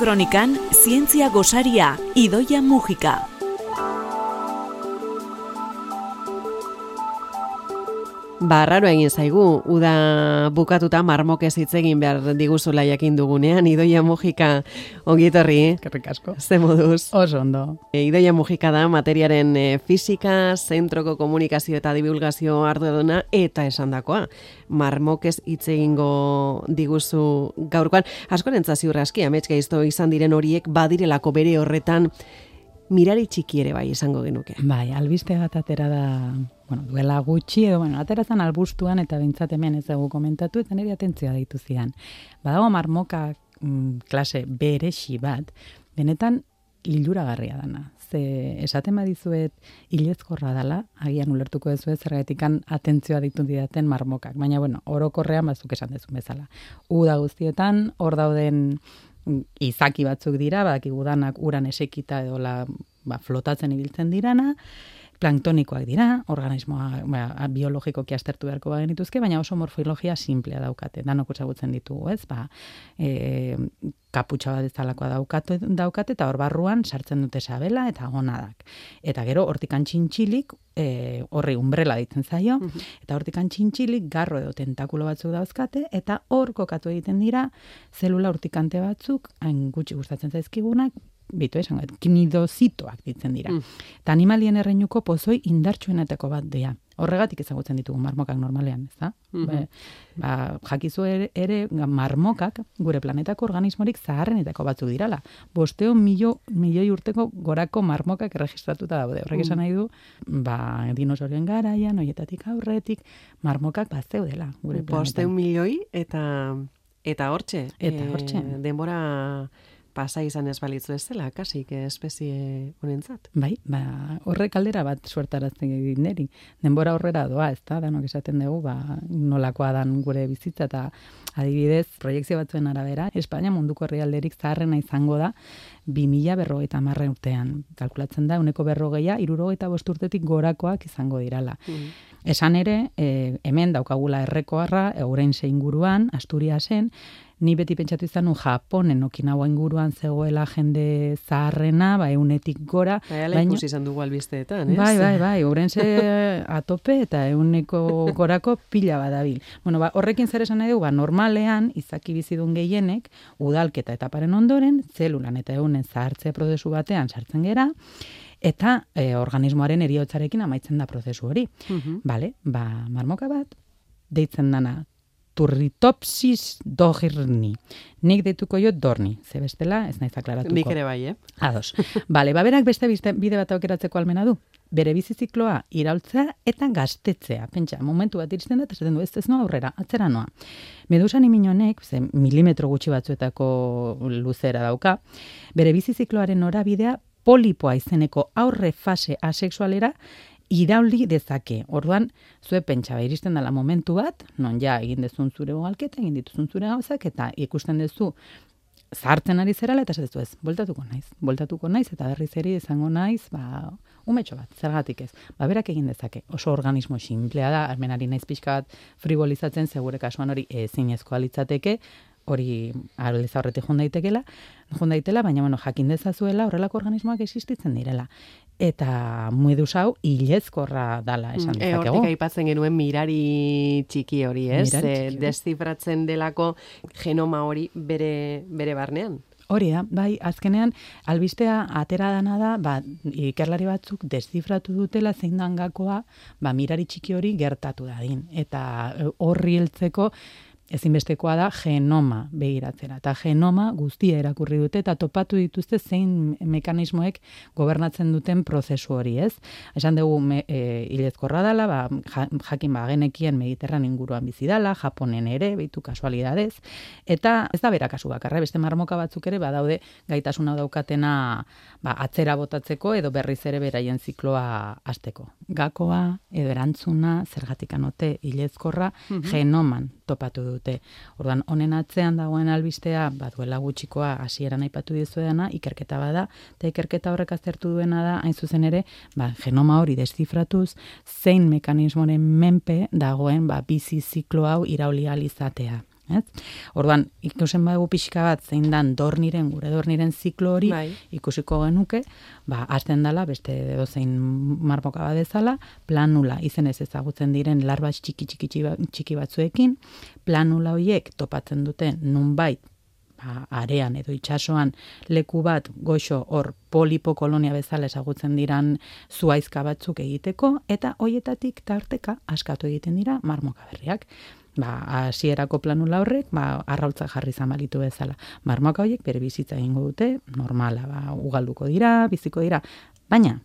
Kronikan, zientzia gosaria, idoia mugika. Barraro egin zaigu, uda bukatuta marmokez hitz egin behar diguzula jakin dugunean, Idoia Mujika ongietorri. Kerrik asko. Ze moduz. Oso ondo. E, Idoia Mujika da materiaren e, fizika, zentroko komunikazio eta divulgazio arduraduna eta esandakoa. Marmokez hitz egingo diguzu gaurkoan. Asko nentzaziur aski, amets izan diren horiek badirelako bere horretan mirari txiki ere bai izango genuke. Bai, albiste bat atera da, bueno, duela gutxi edo bueno, atera zan albustuan eta bintzat hemen ez dugu komentatu eta nire atentzioa deitu zian. Badago marmoka mm, klase beresi bat, benetan liluragarria dana. Ze esaten badizuet ilezkorra dala, agian ulertuko ez zergaitikan atentzioa ditu didaten marmokak. Baina, bueno, orokorrean bazuk esan dezun bezala. Uda guztietan, hor dauden izaki batzuk dira, badakigu danak uran esekita edo la, ba, flotatzen ibiltzen dirana, planktonikoak dira, organismoa ba, biologikoki aztertu beharko bagen dituzke, baina oso morfologia simplea daukate, danok utzagutzen ditugu, ez? Ba, e, kaputxa bat ezalakoa daukate, daukate, eta hor barruan sartzen dute sabela eta gonadak. Eta gero, hortikan txintxilik, e, horri umbrela ditzen zaio, mhm. eta hortikan txintxilik garro edo tentakulo batzuk dauzkate, eta hor kokatu egiten dira, zelula hortikante batzuk, hain gutxi gustatzen zaizkigunak, bitu esan, knidozitoak ditzen dira. Mm. Eta animalien erreinuko pozoi indartsuenetako bat dira. Horregatik ezagutzen ditugu marmokak normalean, ez da? Mm -hmm. ba, jakizu ere, ere marmokak gure planetako organismorik zaharrenetako batzuk dirala. Bosteo milio, milioi urteko gorako marmokak erregistratuta daude. Horrek esan mm. nahi du, ba, dinosaurien garaian, oietatik aurretik, marmokak bat zeudela gure planetan. Bosteo milioi eta... Eta hortxe, eta hortxe. E, denbora pasa izan ez balitzu ez zela, kasik espezie honentzat. Bai, ba, horrek aldera bat suertarazten egin neri. Denbora horrera doa, ez da, danok esaten dugu, ba, nolakoa dan gure bizitza eta adibidez, proiektzio batzuen arabera, Espainia munduko herrialderik zaharrena izango da, 2000 berrogeita marre urtean. Kalkulatzen da, uneko berrogeia, irurogeita bosturtetik gorakoak izango dirala. Mm. Esan ere, e, hemen daukagula errekoarra, euren inguruan, Asturiasen, ni beti pentsatu izan nu Japonen Okinawa inguruan zegoela jende zaharrena, ba eunetik gora, bai, baina ikusi izan dugu albisteetan, ez? Bai, bai, bai, urense atope eta euneko gorako pila badabil. Bueno, ba, horrekin zer esan nahi du, ba, normalean izaki bizidun gehienek udalketa eta paren ondoren zelulan eta eunen zahartze prozesu batean sartzen gera eta e, organismoaren eriotzarekin amaitzen da prozesu hori. Uh Vale, ba, marmoka bat deitzen dana turritopsis dogirni. Nik deituko jo dorni, ze bestela, ez naiz aklaratuko. Nik ere bai, eh? Ados. Bale, baberak beste bide bat aukeratzeko almena du. Bere bizizikloa iraultzea eta gaztetzea. Pentsa, momentu bat iristen da, esaten du, ez ez noa aurrera, atzera noa. Medusan iminonek, ze milimetro gutxi batzuetako luzera dauka, bere bizizikloaren norabidea polipoa izeneko aurre fase asexualera irauli dezake. Orduan, zue pentsa iristen dela momentu bat, non ja egin dezun zure gogalketa, egin dituzun zure gauzak, eta ikusten dezu zartzen ari zerala, eta esatezu ez, boltatuko naiz, boltatuko naiz, eta berriz eri izango naiz, ba, umetxo bat, zergatik ez. Ba, berak egin dezake, oso organismo simplea da, armenari naiz pixka bat frivolizatzen, segure kasuan hori ezin ezkoa litzateke, hori aldez aurretik joan daitekela, joan daitela, baina bueno, jakin dezazuela horrelako organismoak existitzen direla. Eta muedus hau hilezkorra dala esan mm, dezakegu. E, hortik aipatzen genuen mirari txiki hori, ez? Mirari destifratzen delako genoma hori bere, bere barnean. Hori da, bai, azkenean, albistea atera dana da, ba, ikerlari batzuk desifratu dutela zein dangakoa, ba, mirari txiki hori gertatu dadin. Eta horri heltzeko, ezinbestekoa da genoma begiratzera. Eta genoma guztia erakurri dute eta topatu dituzte zein mekanismoek gobernatzen duten prozesu hori, ez? Esan dugu me, e, ilezkorra dela, ba, jakin ba, genekien mediterran inguruan bizi dela, Japonen ere, behitu kasualidadez, eta ez da bera kasu bakarra, beste marmoka batzuk ere, badaude gaitasuna daukatena ba, atzera botatzeko edo berriz ere beraien zikloa hasteko. Gakoa, edo erantzuna, zergatik anote ilezkorra, mhm. genoman topatu dute. Orduan honen atzean dagoen albistea, ba duela gutxikoa hasieran aipatu dizuedana, ikerketa bada, eta ikerketa horrek aztertu duena da, hain zuzen ere, ba, genoma hori desifratuz, zein mekanismoren menpe dagoen ba, bizi ziklo hau irauli izatea. Ez? Orduan, ikusen badugu pixka bat zein dan dorniren, gure dorniren ziklo hori, Bai. ikusiko genuke, ba, hasten dela, beste zein marmoka bat bezala, planula izenez ezagutzen diren larba txiki txiki txiki ba- txiki batzuekin, planula horiek topatzen dute nunbait ba, arean edo itsasoan leku bat goxo hor polipo kolonia bezala ezagutzen diran zuaizka batzuk egiteko eta hoietatik tarteka askatu egiten dira marmoka berriak. Ba, hasierako planula horrek, ba, arraultza jarri zamalitu bezala. Marmoka horiek bere bizitza egingo dute, normala, ba, ugalduko dira, biziko dira. Baina,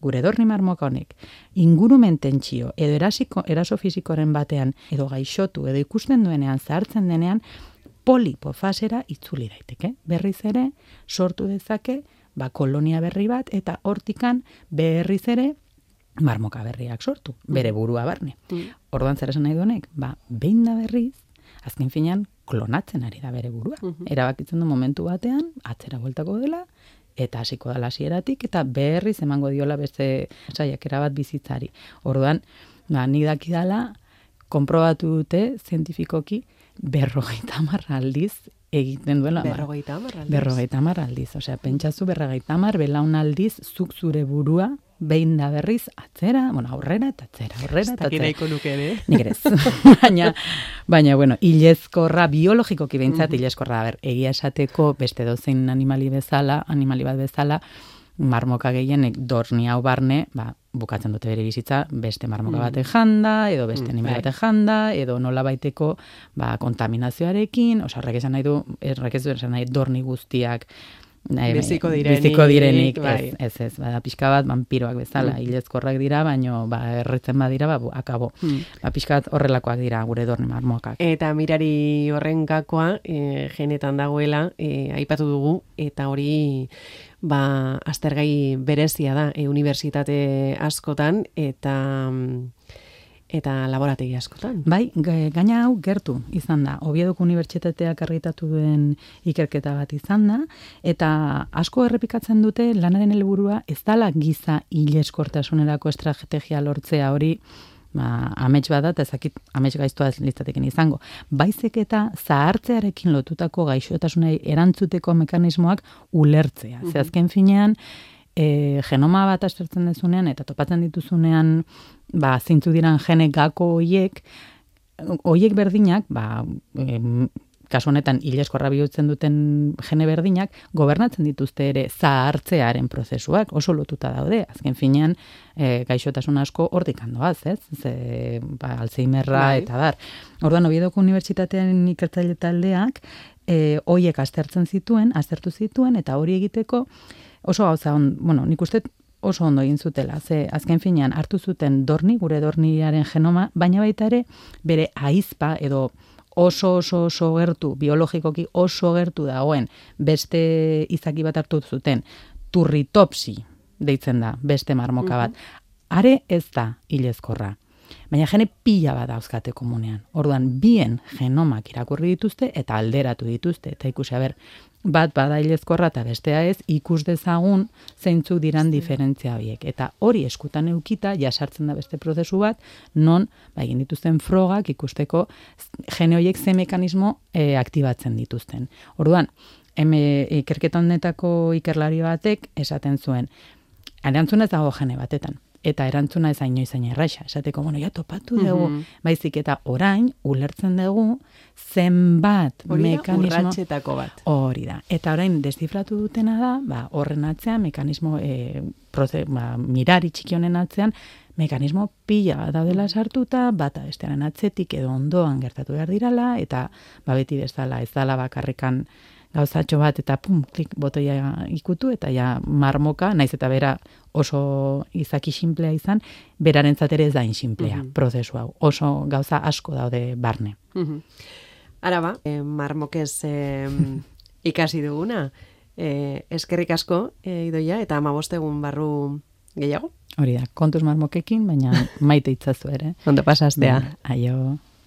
gure dorni marmoka honek, ingurumen tentsio edo erasiko, eraso fizikoren batean, edo gaixotu, edo ikusten duenean, zahartzen denean, polipofasera itzuli daiteke. Berriz ere, sortu dezake, ba, kolonia berri bat, eta hortikan berriz ere, marmoka berriak sortu, bere burua barne. Orduan zer esan nahi duenek? Ba, behin da berriz, azken finean, klonatzen ari da bere burua. Erabakitzen du momentu batean, atzera bueltako dela, eta hasiko da hasieratik eta berriz emango diola beste saiakera bat bizitzari. Orduan, ba, nik dakidala, konprobatu dute zientifikoki berrogeita hamar aldiz egiten duela. Berrogeita hamar aldiz. Berrogeita hamar aldiz. Osea, pentsazu berrogeita hamar belaunaldiz zuk zure burua behin da berriz atzera, bueno, aurrera eta atzera, aurrera Ez eta atzera. nahiko nuke, eh? Nik ere ez. baina, baina, bueno, ilezkorra, biologikoki behintzat, ilezkorra, a ber, egia esateko beste dozein animali bezala, animali bat bezala, marmoka gehienek dorni hau barne, ba, bukatzen dute bere bizitza, beste marmoka batek janda, edo beste Mm, animali bai. batek janda, edo nola baiteko ba, kontaminazioarekin, osa, horrek esan nahi du, horrek ez esan nahi dorni guztiak, nahi, Biziko direnik, biziko direnik, bai. ez, ez, ez, bada pixka bat vampiroak bezala, Mm. ilezkorrak dira, baino, ba, erretzen badira, ba, akabo. Mm. Ba, pixka bat horrelakoak dira gure dorni marmokak. Eta mirari horren gakoa e, genetan dagoela, e, aipatu dugu, eta hori ba, aztergai berezia da e, unibertsitate askotan eta mm, eta laborategi askotan. Bai, ga- gaina hau gertu izan da. Obiedoko unibertsitateak argitatu duen ikerketa bat izan da, eta asko errepikatzen dute lanaren helburua ez dala giza hileskortasunerako estrategia lortzea hori, ba, amets bada, eta ezakit amets gaiztoa ez litzateken izango. Baizik eta zahartzearekin lotutako gaixotasunei erantzuteko mekanismoak ulertzea. Ze azken finean, e, genoma bat aztertzen dezunean eta topatzen dituzunean ba, zintzu diran gene gako hoiek, hoiek berdinak, ba, em, kasu honetan hileskorra bihurtzen duten gene berdinak, gobernatzen dituzte ere zahartzearen prozesuak, oso lotuta daude. Azken finean, e, gaixotasun asko hortik handoaz, ez? Ze, ba, Alzheimerra Bai. eta bar. Orduan, Obiedoko Unibertsitatean ikertzaile taldeak, e, hoiek aztertzen zituen, aztertu zituen, eta hori egiteko oso gauza on, bueno, nik uste oso ondo egin zutela. Ze azken finean hartu zuten dorni, gure dorniaren genoma, baina baita ere bere aizpa edo oso oso oso gertu, biologikoki oso gertu dagoen beste izaki bat hartu zuten, turritopsi deitzen da, beste marmoka bat. Are ez da hilezkorra. Baina gene pila bat dauzkate komunean. Orduan, bien genomak irakurri dituzte eta alderatu dituzte. Eta ikusi, a ber, bat bada hilezkorra eta bestea ez, ikus dezagun zeintzuk diran diferentzia horiek. Eta hori eskutan eukita, jasartzen da beste prozesu bat, non, ba, egin dituzten frogak ikusteko gene horiek ze mekanismo e, aktibatzen dituzten. Orduan, eme, ikerketa honetako ikerlari batek esaten zuen, erantzuna ez dago gene batetan. Eta erantzuna ez haino izan erraixa. Esateko, bueno, ja topatu dugu. Mhm. Baizik eta orain, ulertzen dugu, zenbat Hori da, mekanismo... urratxetako bat. Hori da. Eta orain destifratu dutena da, ba, horren atzean, mekanismo, e, proze, ba, mirari txiki honen atzean, mekanismo pila daudela sartuta, bata bestearen atzetik edo ondoan gertatu behar dirala, eta ba, beti bezala ez dala bakarrikan gauzatxo bat eta pum, klik botoia ikutu eta ja marmoka, naiz eta bera oso izaki sinplea izan, berarentzat ere ez da insinplea Mhm. prozesu hau. Oso gauza asko daude barne. Mhm. Ara ba, e, marmokez e, ikasi duguna. E, eskerrik asko, e, idoia, eta amabostegun barru gehiago. Hori da, kontuz marmokekin, baina maite itzazu ere. Ondo pasaztea. Aio.